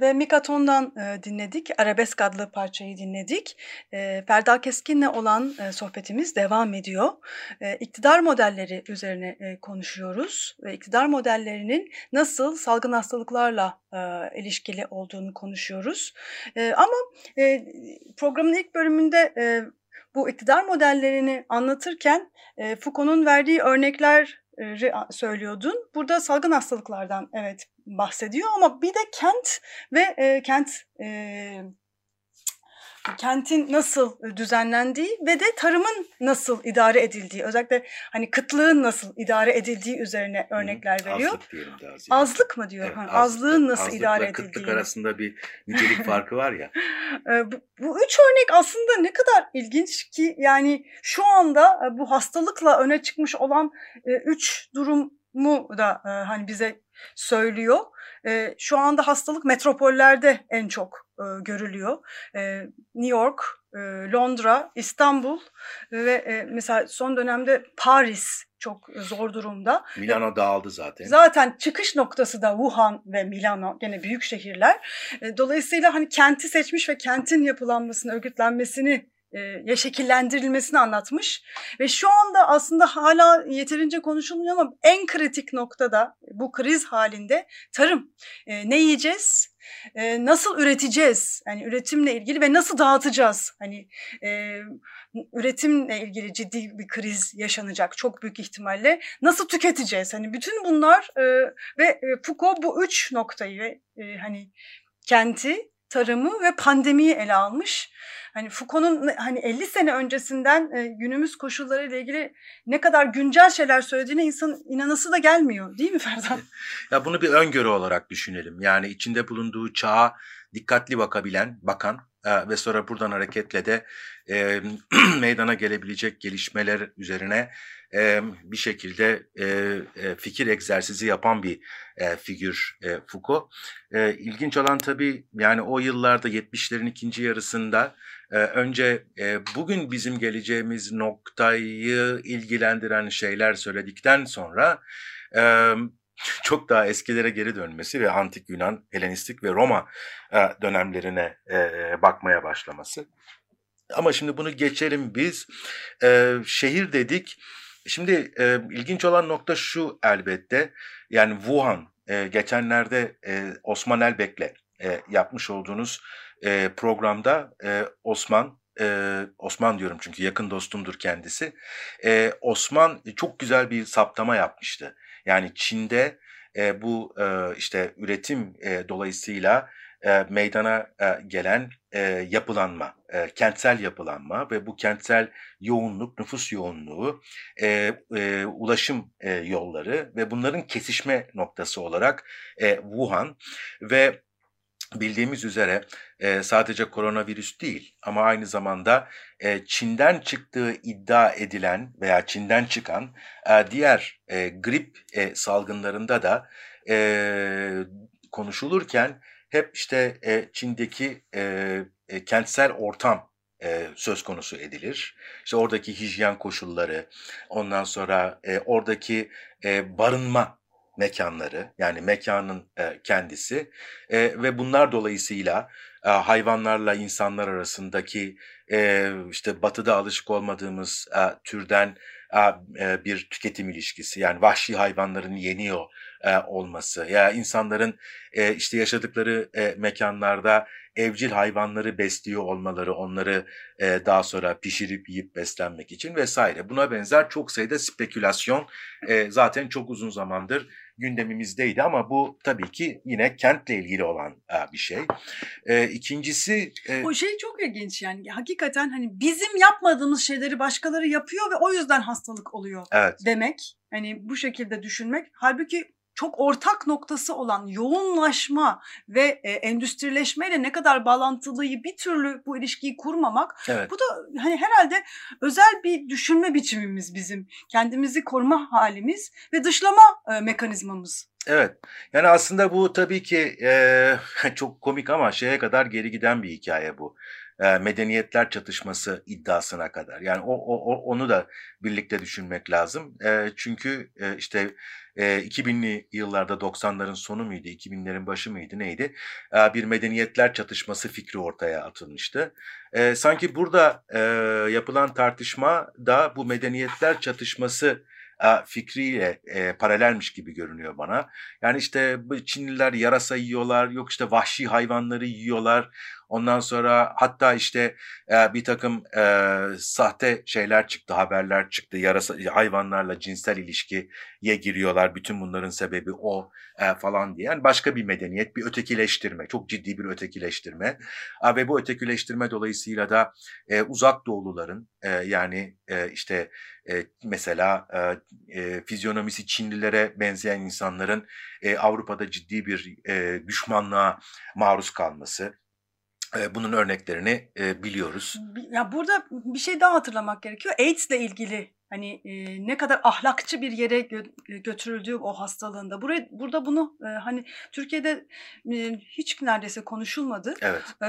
ve Mikaton'dan e, dinledik. Arabesk adlı parçayı dinledik. E, Ferda Keskin'le olan e, sohbetimiz devam ediyor. E, iktidar modelleri üzerine e, konuşuyoruz. Ve iktidar modellerinin nasıl salgın hastalıklarla e, ilişkili olduğunu konuşuyoruz. E, ama e, programın ilk bölümünde e, bu iktidar modellerini anlatırken e, Foucault'un verdiği örnekler söylüyordun. Burada salgın hastalıklardan evet bahsediyor ama bir de kent ve e, kent e, kentin nasıl düzenlendiği ve de tarımın nasıl idare edildiği özellikle hani kıtlığın nasıl idare edildiği üzerine örnekler veriyor. Azlık diyelim daha ziyade. Azlık mı diyor? Evet, azlık- azlığın nasıl azlıkla idare kıtlık edildiği. arasında bir nicelik farkı var ya. E, bu, bu üç örnek aslında ne kadar ilginç ki yani şu anda e, bu hastalıkla öne çıkmış olan e, üç durumu da e, hani bize söylüyor. E, Şu anda hastalık metropollerde en çok e, görülüyor. E, New York, e, Londra, İstanbul ve e, mesela son dönemde Paris çok zor durumda. Milano dağıldı zaten. Zaten çıkış noktası da Wuhan ve Milano gene büyük şehirler. E, Dolayısıyla hani kenti seçmiş ve kentin yapılanmasını, örgütlenmesini ya şekillendirilmesini anlatmış. Ve şu anda aslında hala yeterince konuşulmuyor ama en kritik noktada bu kriz halinde tarım. E, ne yiyeceğiz? E, nasıl üreteceğiz? Yani üretimle ilgili ve nasıl dağıtacağız? Hani e, üretimle ilgili ciddi bir kriz yaşanacak çok büyük ihtimalle. Nasıl tüketeceğiz? Hani bütün bunlar e, ve e, Foucault bu üç noktayı ve e, hani kenti, tarımı ve pandemiyi ele almış. Hani Foucault'un hani 50 sene öncesinden e, günümüz koşullarıyla ilgili ne kadar güncel şeyler söylediğine insan inanası da gelmiyor değil mi Ferdan? Ya bunu bir öngörü olarak düşünelim. Yani içinde bulunduğu çağa dikkatli bakabilen, bakan e, ve sonra buradan hareketle de e, meydana gelebilecek gelişmeler üzerine e, bir şekilde e, e, fikir egzersizi yapan bir e, figür e, Foucault. E, ilginç olan tabii yani o yıllarda 70'lerin ikinci yarısında e, önce e, bugün bizim geleceğimiz noktayı ilgilendiren şeyler söyledikten sonra e, çok daha eskilere geri dönmesi ve antik Yunan, Helenistik ve Roma e, dönemlerine bakmaya başlaması. Ama şimdi bunu geçelim biz. Şehir dedik. Şimdi ilginç olan nokta şu elbette. Yani Wuhan geçenlerde e, Osman Elbek'le yapmış olduğunuz e, programda e, Osman e, Osman diyorum çünkü yakın dostumdur kendisi. E, Osman çok güzel bir saptama yapmıştı. Yani Çin'de e, bu e, işte üretim e, dolayısıyla e, meydana e, gelen e, yapılanma, e, kentsel yapılanma ve bu kentsel yoğunluk, nüfus yoğunluğu, e, e, ulaşım e, yolları ve bunların kesişme noktası olarak e, Wuhan ve bildiğimiz üzere e, sadece koronavirüs değil ama aynı zamanda e, Çin'den çıktığı iddia edilen veya Çin'den çıkan e, diğer e, grip e, salgınlarında da e, konuşulurken hep işte e, Çin'deki e, e, kentsel ortam e, söz konusu edilir. İşte oradaki hijyen koşulları, ondan sonra e, oradaki e, barınma mekanları yani mekanın e, kendisi e, ve bunlar dolayısıyla e, hayvanlarla insanlar arasındaki e, işte batıda alışık olmadığımız e, türden e, e, bir tüketim ilişkisi yani vahşi hayvanların yeniyor e, olması. Ya insanların e, işte yaşadıkları e, mekanlarda evcil hayvanları besliyor olmaları, onları e, daha sonra pişirip yiyip beslenmek için vesaire. Buna benzer çok sayıda spekülasyon e, zaten çok uzun zamandır gündemimizdeydi ama bu tabii ki yine kentle ilgili olan e, bir şey. E, ikincisi... E, O şey çok ilginç yani hakikaten hani bizim yapmadığımız şeyleri başkaları yapıyor ve o yüzden hastalık oluyor evet. demek. Hani bu şekilde düşünmek. Halbuki çok ortak noktası olan yoğunlaşma ve e, endüstrileşmeyle ne kadar bağlantılıyı bir türlü bu ilişkiyi kurmamak Evet. bu da hani herhalde özel bir düşünme biçimimiz bizim. Kendimizi koruma halimiz ve dışlama e, mekanizmamız. Evet. Yani aslında bu tabii ki e, çok komik ama şeye kadar geri giden bir hikaye bu. E, medeniyetler çatışması iddiasına kadar. Yani o, o, onu da birlikte düşünmek lazım. E, çünkü e, işte e, 2000'li yıllarda 90'ların sonu muydu, 2000'lerin başı mıydı neydi? Bir medeniyetler çatışması fikri ortaya atılmıştı. Sanki burada yapılan tartışma da bu medeniyetler çatışması fikriyle e, paralelmiş gibi görünüyor bana. Yani işte Çinliler yarasa yiyorlar, yok işte vahşi hayvanları yiyorlar. Ondan sonra hatta işte e, bir takım e, sahte şeyler çıktı, haberler çıktı. Yarasa hayvanlarla cinsel ilişkiye giriyorlar. Bütün bunların sebebi o e, falan diye. Yani başka bir medeniyet, bir ötekileştirme, çok ciddi bir ötekileştirme. E, ve bu ötekileştirme dolayısıyla da e, uzak doğuluların e, yani e, işte e, mesela e, e, fizyonomisi Çinlilere benzeyen insanların e, Avrupa'da ciddi bir e, düşmanlığa maruz kalması. Bunun örneklerini biliyoruz. Bi- Ya burada bir şey daha hatırlamak gerekiyor. AIDS ile ilgili hani e, ne kadar ahlakçı bir yere gö- götürüldüğü o hastalığında. Burayı burada bunu e, hani Türkiye'de e, hiç neredeyse konuşulmadı. Evet. E,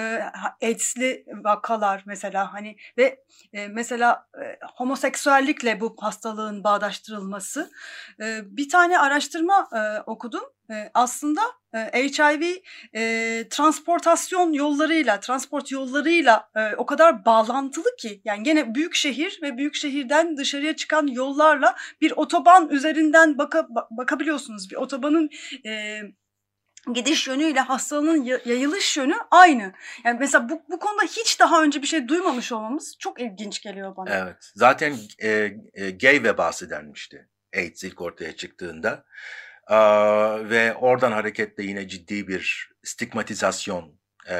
AIDS'li vakalar mesela hani ve e, mesela e, homoseksüellikle bu hastalığın bağdaştırılması. E, bir tane araştırma e, okudum. E, aslında e, HIV e, transportasyon yollarıyla, transport yollarıyla e, o kadar bağlantılı ki yani gene büyük şehir ve büyük şehirden dışarıya çıkan yollarla bir otoban üzerinden baka, ba- bakabiliyorsunuz. Bir otobanın e, gidiş yönüyle hastalığın ya- yayılış yönü aynı. Yani mesela bu, bu konuda hiç daha önce bir şey duymamış olmamız çok ilginç geliyor bana. Evet. Zaten e, e, gay vebası denmişti AIDS ilk ortaya çıktığında. Aa, ve oradan hareketle yine ciddi bir stigmatizasyon, e,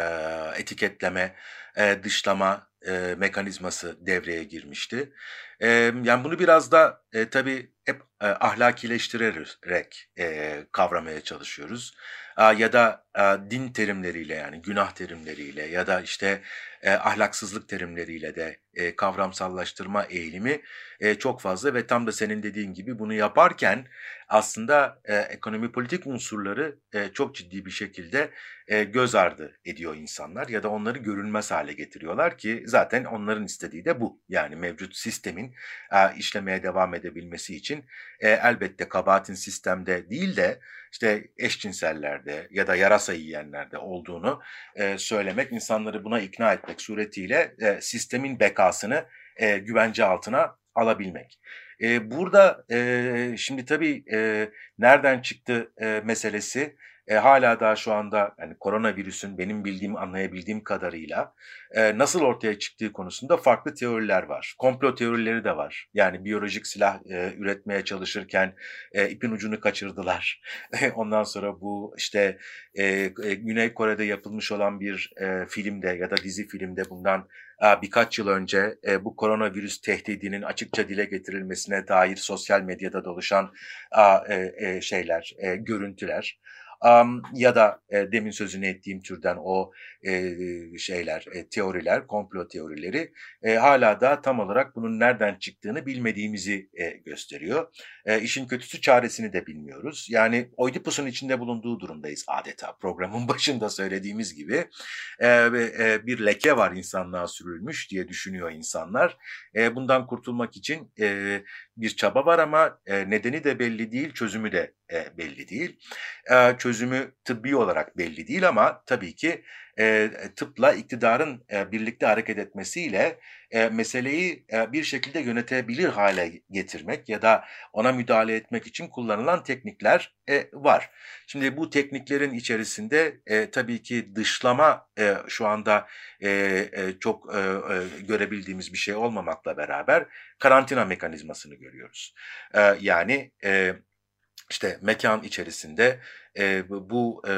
etiketleme, e, dışlama e, mekanizması devreye girmişti. E, yani bunu biraz da e, tabii hep e, ahlakileştirerek e, kavramaya çalışıyoruz. Aa, ya da e, din terimleriyle yani günah terimleriyle ya da işte e, ahlaksızlık terimleriyle de e, kavramsallaştırma eğilimi e, çok fazla ve tam da senin dediğin gibi bunu yaparken aslında e, ekonomi politik unsurları e, çok ciddi bir şekilde e, göz ardı ediyor insanlar ya da onları görünmez hale getiriyorlar ki zaten onların istediği de bu. Yani mevcut sistemin e, işlemeye devam edebilmesi için e, elbette kabahatin sistemde değil de işte eşcinsellerde ya da yarasa yiyenlerde olduğunu e, söylemek, insanları buna ikna etmek suretiyle e, sistemin bekasını e, güvence altına alabilmek. E, burada e, şimdi tabii e, nereden çıktı e, meselesi e, hala daha şu anda yani koronavirüsün benim bildiğim anlayabildiğim kadarıyla e, nasıl ortaya çıktığı konusunda farklı teoriler var. Komplo teorileri de var. Yani biyolojik silah e, üretmeye çalışırken e, ipin ucunu kaçırdılar. Ondan sonra bu işte e, e, Güney Kore'de yapılmış olan bir e, filmde ya da dizi filmde bundan birkaç yıl önce e, bu koronavirüs tehdidinin açıkça dile getirilmesine dair sosyal medyada dolaşan e, şeyler, görüntüler. Am, ya da e, demin sözünü ettiğim türden o e, şeyler, e, teoriler, komplo teorileri e, hala da tam olarak bunun nereden çıktığını bilmediğimizi e, gösteriyor. E, işin kötüsü çaresini de bilmiyoruz. Yani Oidipus'un içinde bulunduğu durumdayız adeta. Programın başında söylediğimiz gibi e, e, bir leke var insanlığa sürülmüş diye düşünüyor insanlar. E, bundan kurtulmak için e, bir çaba var ama e, nedeni de belli değil, çözümü de e, belli değil. E, çözümü tıbbi olarak belli değil ama tabii ki e, tıpla iktidarın e, birlikte hareket etmesiyle e, meseleyi e, bir şekilde yönetebilir hale getirmek ya da ona müdahale etmek için kullanılan teknikler e, var. Şimdi bu tekniklerin içerisinde e, tabii ki dışlama e, şu anda e, e, çok e, e, görebildiğimiz bir şey olmamakla beraber karantina mekanizmasını görüyoruz. E, yani e, işte mekan içerisinde e, bu e,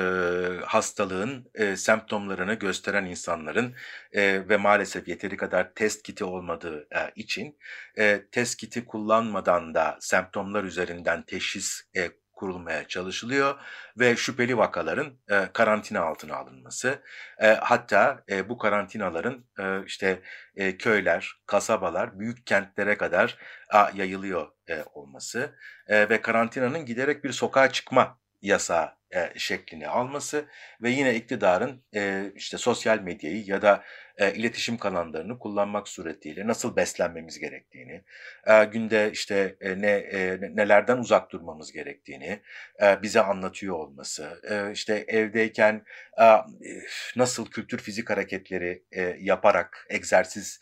hastalığın e, semptomlarını gösteren insanların e, ve maalesef yeteri kadar test kiti olmadığı e, için e, test kiti kullanmadan da semptomlar üzerinden teşhis e, kurulmaya çalışılıyor ve şüpheli vakaların e, karantina altına alınması e, hatta e, bu karantinaların e, işte e, köyler, kasabalar, büyük kentlere kadar a, yayılıyor e, olması e, ve karantinanın giderek bir sokağa çıkma yasağı e, şeklini alması ve yine iktidarın e, işte sosyal medyayı ya da e, iletişim kanallarını kullanmak suretiyle nasıl beslenmemiz gerektiğini, e, günde işte e, ne e, nelerden uzak durmamız gerektiğini e, bize anlatıyor olması, e, işte evdeyken e, nasıl kültür fizik hareketleri e, yaparak egzersiz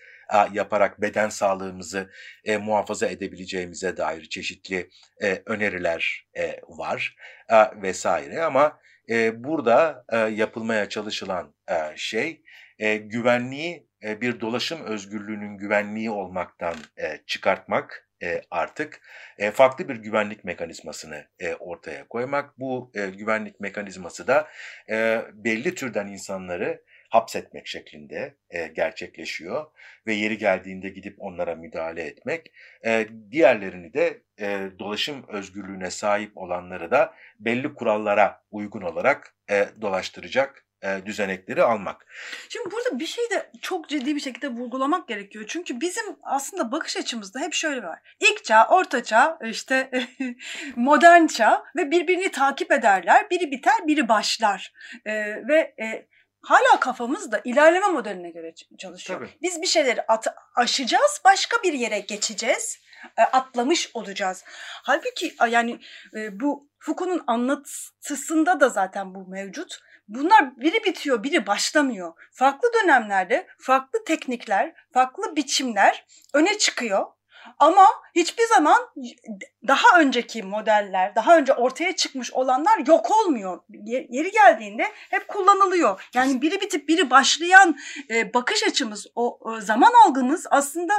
yaparak beden sağlığımızı e, muhafaza edebileceğimize dair çeşitli e, öneriler e, var e, vesaire ama e, burada e, yapılmaya çalışılan e, şey e, güvenliği e, bir dolaşım özgürlüğünün güvenliği olmaktan e, çıkartmak e, artık e, farklı bir güvenlik mekanizmasını e, ortaya koymak. Bu e, güvenlik mekanizması da e, belli türden insanları hapsetmek şeklinde e, gerçekleşiyor ve yeri geldiğinde gidip onlara müdahale etmek. E, diğerlerini de e, dolaşım özgürlüğüne sahip olanları da belli kurallara uygun olarak e, dolaştıracak e, düzenekleri almak. Şimdi burada bir şey de çok ciddi bir şekilde vurgulamak gerekiyor. Çünkü bizim aslında bakış açımızda hep şöyle var. İlk çağ, orta çağ, işte modern çağ ve birbirini takip ederler. Biri biter, biri başlar. E, ve e, hala kafamızda ilerleme modeline göre çalışıyor. Tabii. Biz bir şeyleri at aşacağız, başka bir yere geçeceğiz, e, atlamış olacağız. Halbuki yani e, bu Foucault'un anlatısında da zaten bu mevcut. Bunlar biri bitiyor, biri başlamıyor. Farklı dönemlerde farklı teknikler, farklı biçimler öne çıkıyor. Ama hiçbir zaman daha önceki modeller, daha önce ortaya çıkmış olanlar yok olmuyor. Yeri geldiğinde hep kullanılıyor. Yani biri bitip biri başlayan e, bakış açımız, o, zaman algımız aslında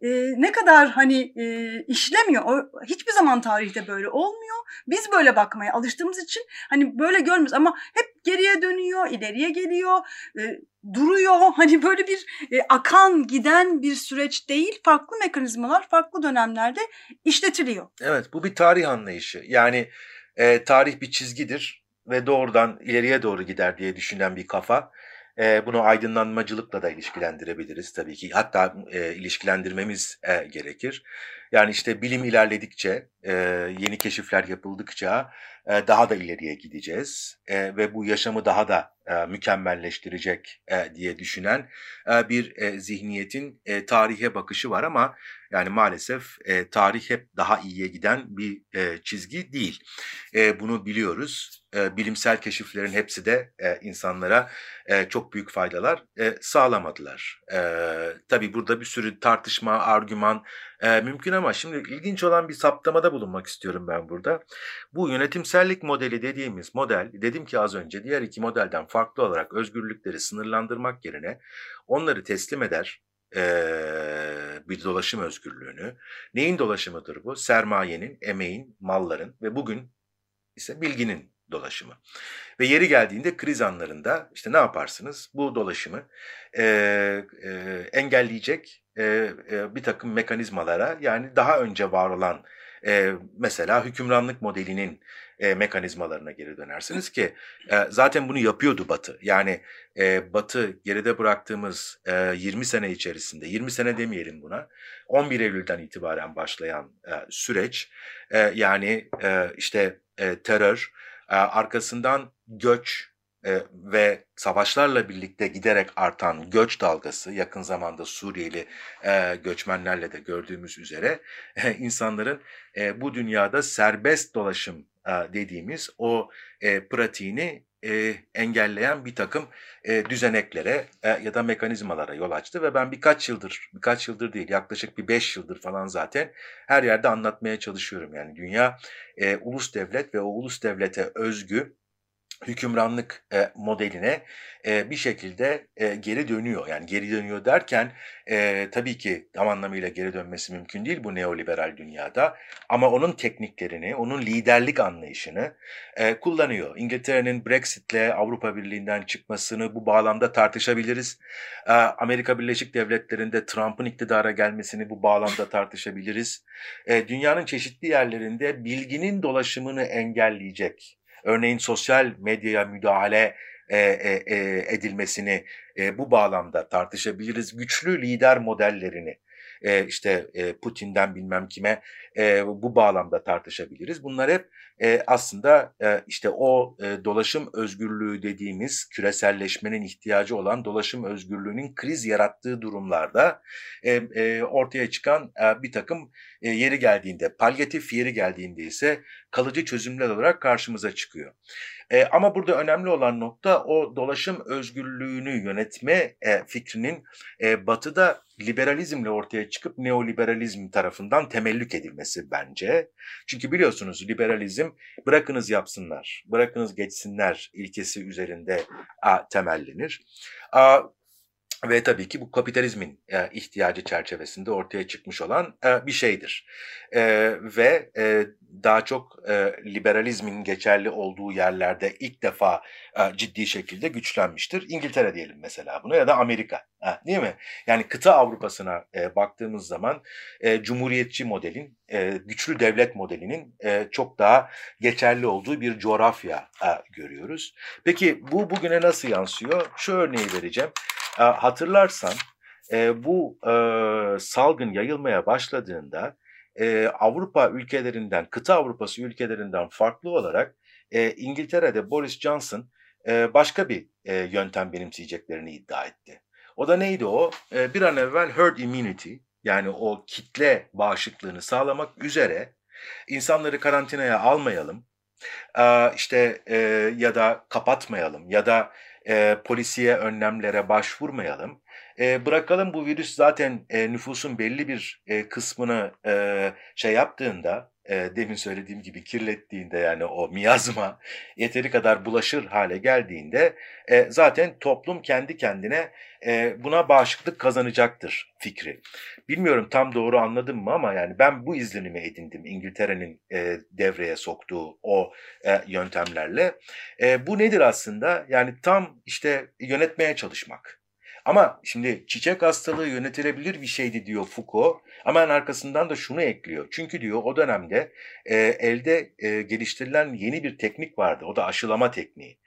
e, ne kadar hani e, işlemiyor. Hiçbir zaman tarihte böyle olmuyor. Biz böyle bakmaya alıştığımız için hani böyle görmüyoruz ama hep geriye dönüyor, ileriye geliyor, e, duruyor. Hani böyle bir e, akan giden bir süreç değil. Farklı mekanizmalar farklı dönemlerde işletiliyor. Evet bu bir tarih anlayışı. Yani e, tarih bir çizgidir ve doğrudan ileriye doğru gider diye düşünen bir kafa. E, bunu aydınlanmacılıkla da ilişkilendirebiliriz tabii ki. Hatta e, ilişkilendirmemiz e, gerekir. Yani işte bilim ilerledikçe, e, yeni keşifler yapıldıkça e, daha da ileriye gideceğiz e, ve bu yaşamı daha da e, mükemmelleştirecek e, diye düşünen e, bir zihniyetin tarihe bakışı var ama yani maalesef tarih hep daha iyiye giden bir çizgi değil. Bunu biliyoruz. Bilimsel keşiflerin hepsi de insanlara çok büyük faydalar sağlamadılar. E, tabii burada bir sürü tartışma, argüman e, mümkün ama şimdi ilginç olan bir saptamada bulunmak istiyorum ben burada. Bu yönetimsellik modeli dediğimiz model, dedim ki az önce diğer iki modelden farklı olarak özgürlükleri sınırlandırmak yerine onları teslim eder, bir dolaşım özgürlüğünü. Neyin dolaşımıdır bu? Sermayenin, emeğin, malların ve bugün ise bilginin dolaşımı. Ve yeri geldiğinde kriz anlarında işte ne yaparsınız? Bu dolaşımı e, e, engelleyecek e, e, bir takım mekanizmalara yani daha önce var olan e, mesela hükümranlık modelinin e, mekanizmalarına geri dönersiniz ki e, zaten bunu yapıyordu Batı. Yani e, Batı geride bıraktığımız e, 20 sene içerisinde, 20 sene demeyelim buna, 11 Eylül'den itibaren başlayan e, süreç e, yani e, işte e, terör, e, arkasından göç, e, ve savaşlarla birlikte giderek artan göç dalgası yakın zamanda Suriyeli e, göçmenlerle de gördüğümüz üzere e, insanların e, bu dünyada serbest dolaşım e, dediğimiz o e, pratiğini e, engelleyen bir takım e, düzeneklere e, ya da mekanizmalara yol açtı ve ben birkaç yıldır, birkaç yıldır değil yaklaşık bir beş yıldır falan zaten her yerde anlatmaya çalışıyorum. Yani dünya e, ulus devlet ve o ulus devlete özgü hükümranlık e, modeline e, bir şekilde e, geri dönüyor. Yani geri dönüyor derken e, tabii ki tam anlamıyla geri dönmesi mümkün değil bu neoliberal dünyada. Ama onun tekniklerini, onun liderlik anlayışını e, kullanıyor. İngiltere'nin Brexit'le Avrupa Birliği'nden çıkmasını bu bağlamda tartışabiliriz. E, Amerika Birleşik Devletleri'nde Trump'ın iktidara gelmesini bu bağlamda tartışabiliriz. E, dünyanın çeşitli yerlerinde bilginin dolaşımını engelleyecek örneğin sosyal medyaya müdahale e, e, e, edilmesini e, bu bağlamda tartışabiliriz. Güçlü lider modellerini e, işte e, Putin'den bilmem kime e, bu bağlamda tartışabiliriz. Bunlar hep e, aslında e, işte o e, dolaşım özgürlüğü dediğimiz küreselleşmenin ihtiyacı olan dolaşım özgürlüğünün kriz yarattığı durumlarda e, e, ortaya çıkan e, bir takım e, yeri geldiğinde, palyatif yeri geldiğinde ise kalıcı çözümler olarak karşımıza çıkıyor. E, ama burada önemli olan nokta o dolaşım özgürlüğünü yönetme e, fikrinin e, batıda liberalizmle ortaya çıkıp neoliberalizm tarafından temellük edilmesi bence. Çünkü biliyorsunuz liberalizm bırakınız yapsınlar, bırakınız geçsinler ilkesi üzerinde a, temellenir. A, ve tabii ki bu kapitalizmin e, ihtiyacı çerçevesinde ortaya çıkmış olan e, bir şeydir. E, ve e, daha çok e, liberalizmin geçerli olduğu yerlerde ilk defa e, ciddi şekilde güçlenmiştir. İngiltere diyelim mesela buna ya da Amerika ha, değil mi? Yani kıta Avrupa'sına e, baktığımız zaman e, cumhuriyetçi modelin, e, güçlü devlet modelinin e, çok daha geçerli olduğu bir coğrafya e, görüyoruz. Peki bu bugüne nasıl yansıyor? Şu örneği vereceğim. E, hatırlarsan e, bu e, salgın yayılmaya başladığında e, Avrupa ülkelerinden, kıta Avrupası ülkelerinden farklı olarak İngiltere'de Boris Johnson başka bir yöntem benimseyeceklerini iddia etti. O da neydi o? Bir an evvel herd immunity yani o kitle bağışıklığını sağlamak üzere insanları karantinaya almayalım, işte ya da kapatmayalım ya da e, polisiye önlemlere başvurmayalım. E, bırakalım bu virüs zaten e, nüfusun belli bir e, kısmını e, şey yaptığında, e, demin söylediğim gibi kirlettiğinde yani o miyazma yeteri kadar bulaşır hale geldiğinde e, zaten toplum kendi kendine e, buna bağışıklık kazanacaktır fikri. Bilmiyorum tam doğru anladım mı ama yani ben bu izlenimi edindim İngiltere'nin e, devreye soktuğu o e, yöntemlerle. E, bu nedir aslında? Yani tam işte yönetmeye çalışmak. Ama şimdi çiçek hastalığı yönetilebilir bir şeydi diyor Foucault. Ama arkasından da şunu ekliyor. Çünkü diyor o dönemde e, elde e, geliştirilen yeni bir teknik vardı. O da aşılama tekniği.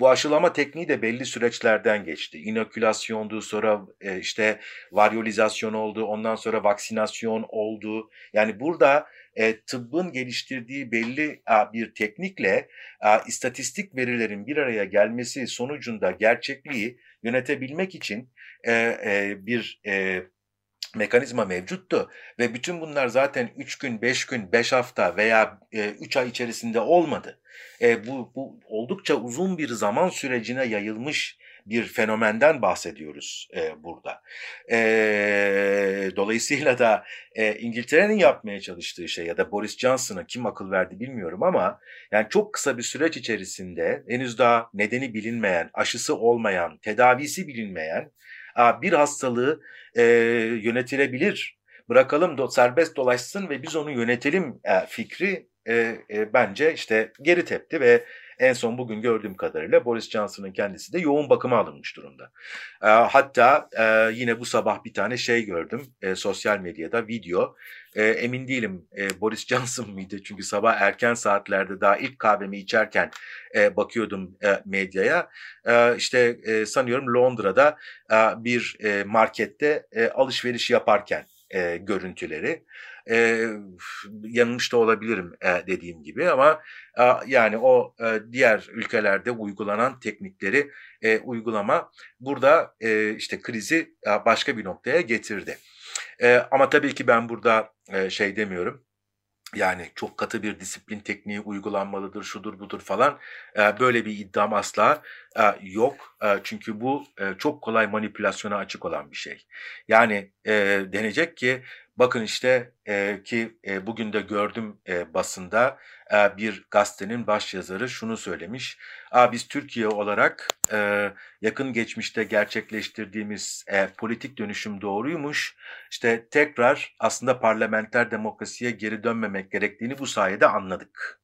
Bu aşılama tekniği de belli süreçlerden geçti. İnokülasyondu, sonra e, işte varyolizasyon oldu, ondan sonra vaksinasyon oldu. Yani burada e, tıbbın geliştirdiği belli a, bir teknikle a, istatistik verilerin bir araya gelmesi sonucunda gerçekliği yönetebilmek için e, e, bir e, mekanizma mevcuttu ve bütün bunlar zaten 3 gün, 5 gün, 5 hafta veya 3 e, ay içerisinde olmadı. E, bu, bu oldukça uzun bir zaman sürecine yayılmış bir fenomenden bahsediyoruz e, burada. E, dolayısıyla da e, İngiltere'nin yapmaya çalıştığı şey ya da Boris Johnson'a kim akıl verdi bilmiyorum ama yani çok kısa bir süreç içerisinde henüz daha nedeni bilinmeyen, aşısı olmayan, tedavisi bilinmeyen bir hastalığı e, yönetilebilir. Bırakalım do, serbest dolaşsın ve biz onu yönetelim e, fikri e, e, bence işte geri tepti ve En son bugün gördüğüm kadarıyla Boris Johnson'ın kendisi de yoğun bakıma alınmış durumda. E, hatta e, yine bu sabah bir tane şey gördüm e, sosyal medyada video. E, emin değilim e, Boris Johnson mıydı? Çünkü sabah erken saatlerde daha ilk kahvemi içerken e, bakıyordum e, medyaya. E, işte e, sanıyorum Londra'da e, bir e, markette e, alışveriş yaparken e, görüntüleri. E, yanılmış da olabilirim e, dediğim gibi ama e, yani o e, diğer ülkelerde uygulanan teknikleri e, uygulama burada e, işte krizi e, başka bir noktaya getirdi. E, ama tabii ki ben burada e, şey demiyorum. Yani çok katı bir disiplin tekniği uygulanmalıdır, şudur budur falan. E, böyle bir iddiam asla e, yok. E, çünkü bu çok kolay manipülasyona açık olan bir şey. Yani denecek ki bakın işte e, ki e, bugün de gördüm e, basında e, bir gazetenin başyazarı şunu söylemiş. Aa, biz Türkiye olarak e, yakın geçmişte gerçekleştirdiğimiz e, politik dönüşüm doğruymuş. İşte tekrar aslında parlamenter demokrasiye geri dönmemek gerektiğini bu sayede anladık.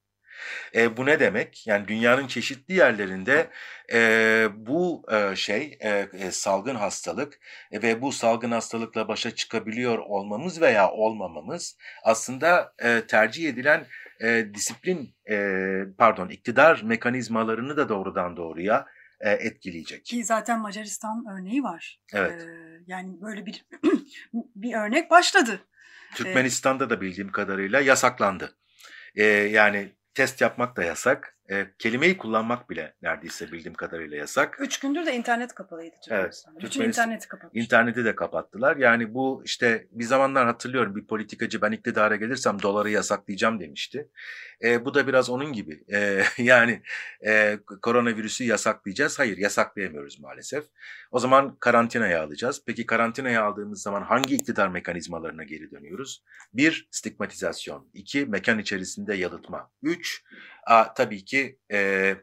E, bu ne demek? Yani dünyanın çeşitli yerlerinde e, bu e, şey e, e, salgın hastalık e, ve bu salgın hastalıkla başa çıkabiliyor olmamız veya olmamamız aslında e, tercih edilen e, disiplin e, pardon iktidar mekanizmalarını da doğrudan doğruya e, etkileyecek. Ki zaten Macaristan örneği var. Evet. Ee, yani böyle bir bir örnek başladı. Türkmenistan'da da bildiğim kadarıyla yasaklandı. E, yani test yapmak da yasak. E, kelimeyi kullanmak bile neredeyse bildiğim kadarıyla yasak. Üç gündür de internet kapalıydı Türkmenistan'da. Bütün interneti kapatmış. İnterneti de kapattılar. Yani bu işte bir zamanlar hatırlıyorum bir politikacı ben iktidara gelirsem doları yasaklayacağım demişti. E, bu da biraz onun gibi. E, yani e, koronavirüsü yasaklayacağız. Hayır yasaklayamıyoruz maalesef. O zaman karantinaya alacağız. Peki karantinaya aldığımız zaman hangi iktidar mekanizmalarına geri dönüyoruz? Bir, stigmatizasyon. iki mekan içerisinde yalıtma. Üç, a, tabii ki e,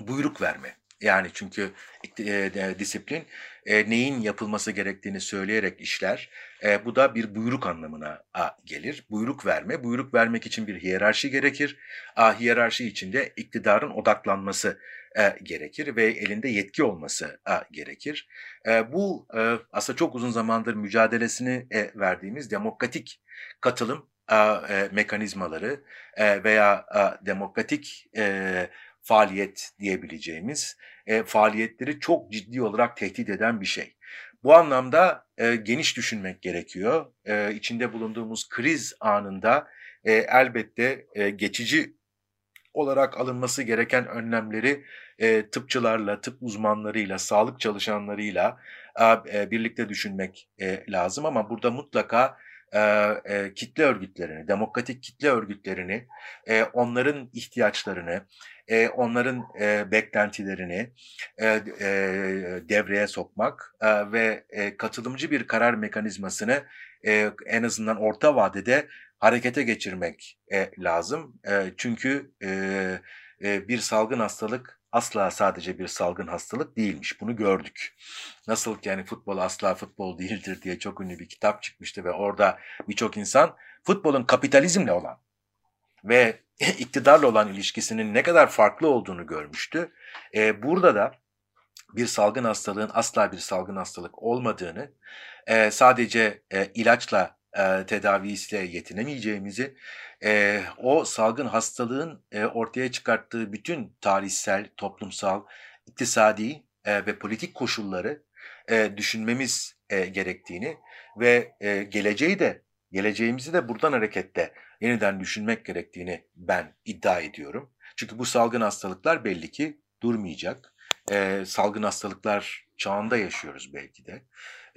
buyruk verme. Yani çünkü e, disiplin e, neyin yapılması gerektiğini söyleyerek işler. E, bu da bir buyruk anlamına a, gelir. Buyruk verme. Buyruk vermek için bir hiyerarşi gerekir. A, hiyerarşi içinde iktidarın odaklanması e, gerekir ve elinde yetki olması a, gerekir. E, bu e, aslında çok uzun zamandır mücadelesini e, verdiğimiz demokratik katılım e, mekanizmaları e, veya a, demokratik e, faaliyet diyebileceğimiz e, faaliyetleri çok ciddi olarak tehdit eden bir şey. Bu anlamda e, geniş düşünmek gerekiyor. E, içinde bulunduğumuz kriz anında e, elbette e, geçici olarak alınması gereken önlemleri e, tıpçılarla, tıp uzmanlarıyla, sağlık çalışanlarıyla e, birlikte düşünmek e, lazım ama burada mutlaka e, e, kitle örgütlerini, demokratik kitle örgütlerini, e, onların ihtiyaçlarını, e, onların e, beklentilerini e, e, devreye sokmak e, ve e, katılımcı bir karar mekanizmasını e, en azından orta vadede harekete geçirmek e, lazım. E, çünkü e, e, bir salgın hastalık asla sadece bir salgın hastalık değilmiş. Bunu gördük. Nasıl ki yani futbol asla futbol değildir diye çok ünlü bir kitap çıkmıştı ve orada birçok insan futbolun kapitalizmle olan ve iktidarla olan ilişkisinin ne kadar farklı olduğunu görmüştü. E, burada da bir salgın hastalığın asla bir salgın hastalık olmadığını, e, sadece e, ilaçla e, tedavisiyle yetinemeyeceğimizi, e, o salgın hastalığın e, ortaya çıkarttığı bütün tarihsel, toplumsal, iktisadi e, ve politik koşulları e, düşünmemiz e, gerektiğini ve e, geleceği de geleceğimizi de buradan hareketle yeniden düşünmek gerektiğini ben iddia ediyorum. Çünkü bu salgın hastalıklar belli ki durmayacak. Ee, salgın hastalıklar çağında yaşıyoruz belki de.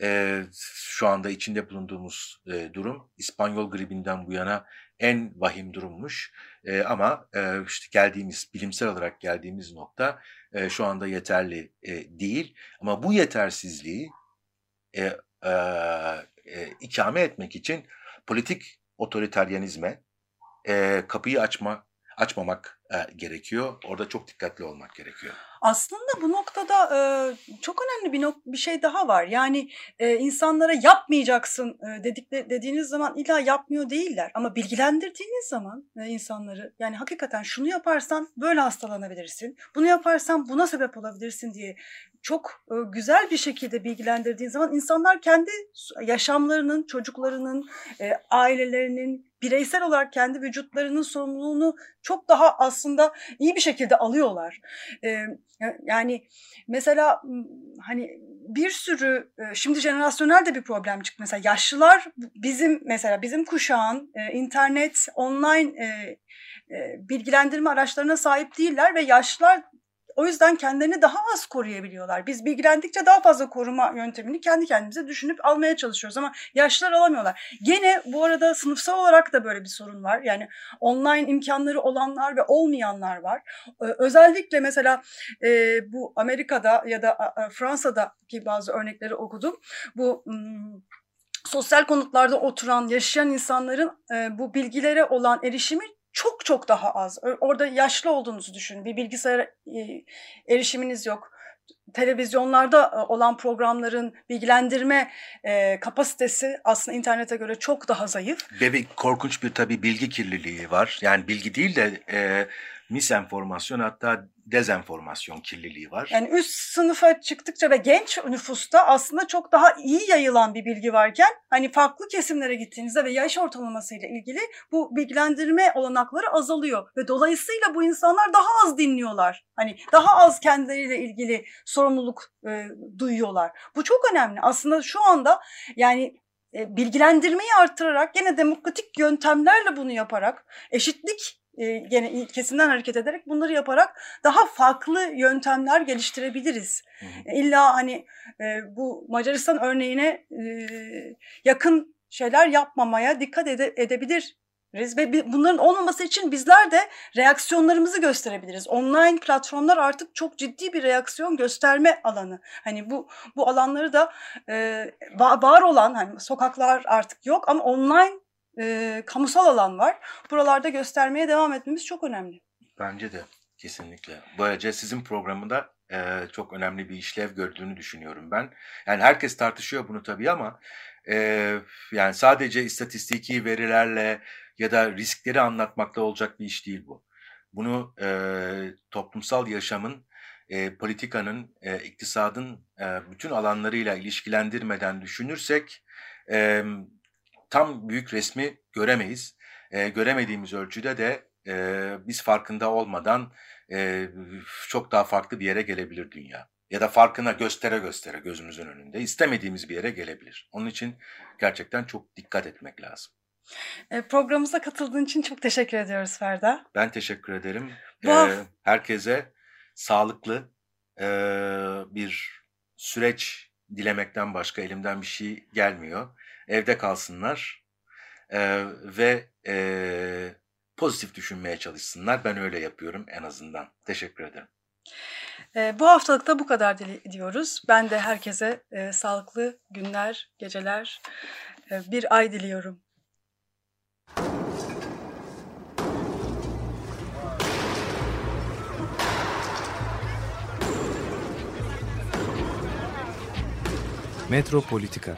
Ee, şu anda içinde bulunduğumuz e, durum İspanyol gribinden bu yana en vahim durummuş. Ee, ama e, işte geldiğimiz bilimsel olarak geldiğimiz nokta e, şu anda yeterli e, değil. Ama bu yetersizliği e, e, e, ikame etmek için politik otoriteryenizme e, kapıyı açma açmamak e, gerekiyor. Orada çok dikkatli olmak gerekiyor. Aslında bu noktada e, çok önemli bir nok- bir şey daha var. Yani e, insanlara yapmayacaksın e, dedikleri dediğiniz zaman illa yapmıyor değiller. Ama bilgilendirdiğiniz zaman e, insanları yani hakikaten şunu yaparsan böyle hastalanabilirsin. Bunu yaparsan buna sebep olabilirsin diye çok e, güzel bir şekilde bilgilendirdiğin zaman insanlar kendi yaşamlarının, çocuklarının, e, ailelerinin bireysel olarak kendi vücutlarının sorumluluğunu çok daha aslında iyi bir şekilde alıyorlar. E, yani mesela hani bir sürü e, şimdi jenerasyonel de bir problem çıktı. Mesela yaşlılar bizim mesela bizim kuşağın e, internet, online e, bilgilendirme araçlarına sahip değiller ve yaşlılar o yüzden kendilerini daha az koruyabiliyorlar. Biz bilgilendikçe daha fazla koruma yöntemini kendi kendimize düşünüp almaya çalışıyoruz ama yaşlılar alamıyorlar. Gene bu arada sınıfsal olarak da böyle bir sorun var. Yani online imkanları olanlar ve olmayanlar var. Özellikle mesela e, bu Amerika'da ya da Fransa'daki bazı örnekleri okudum. Bu sosyal konutlarda oturan, yaşayan insanların e, bu bilgilere olan erişimi çok çok daha az. Orada yaşlı olduğunuzu düşünün. Bir bilgisayara erişiminiz yok. Televizyonlarda olan programların bilgilendirme e, kapasitesi aslında internete göre çok daha zayıf. Ve bir korkunç bir tabii bilgi kirliliği var. Yani bilgi değil de e, misenformasyon hatta dezenformasyon kirliliği var. Yani üst sınıfa çıktıkça ve genç nüfusta aslında çok daha iyi yayılan bir bilgi varken hani farklı kesimlere gittiğinizde ve yaş ortalamasıyla ilgili bu bilgilendirme olanakları azalıyor ve dolayısıyla bu insanlar daha az dinliyorlar. Hani daha az kendileriyle ilgili sorumluluk e, duyuyorlar. Bu çok önemli. Aslında şu anda yani e, bilgilendirmeyi arttırarak gene demokratik yöntemlerle bunu yaparak eşitlik gene ilkesinden hareket ederek bunları yaparak daha farklı yöntemler geliştirebiliriz. Hı hı. İlla hani e, bu Macaristan örneğine e, yakın şeyler yapmamaya dikkat ede, edebilir ve bunların olmaması için bizler de reaksiyonlarımızı gösterebiliriz. Online platformlar artık çok ciddi bir reaksiyon gösterme alanı. Hani bu bu alanları da e, var olan hani sokaklar artık yok ama online e, kamusal alan var. Buralarda göstermeye devam etmemiz çok önemli. Bence de kesinlikle. Böylece sizin programında e, çok önemli bir işlev gördüğünü düşünüyorum ben. Yani herkes tartışıyor bunu tabii ama e, yani sadece istatistiki verilerle ya da riskleri anlatmakla olacak bir iş değil bu. Bunu e, toplumsal yaşamın, e, politikanın, e, iktisadın e, bütün alanlarıyla ilişkilendirmeden düşünürsek e, tam büyük resmi göremeyiz. E, göremediğimiz ölçüde de e, biz farkında olmadan e, çok daha farklı bir yere gelebilir dünya. Ya da farkına göstere göstere gözümüzün önünde istemediğimiz bir yere gelebilir. Onun için gerçekten çok dikkat etmek lazım. Programımıza katıldığın için çok teşekkür ediyoruz Ferda. Ben teşekkür ederim. Ee, herkese sağlıklı e, bir süreç dilemekten başka elimden bir şey gelmiyor evde kalsınlar e, ve e, pozitif düşünmeye çalışsınlar. Ben öyle yapıyorum en azından. Teşekkür ederim. E, bu haftalık da bu kadar diyoruz. Ben de herkese e, sağlıklı günler, geceler, e, bir ay diliyorum. Metropolitika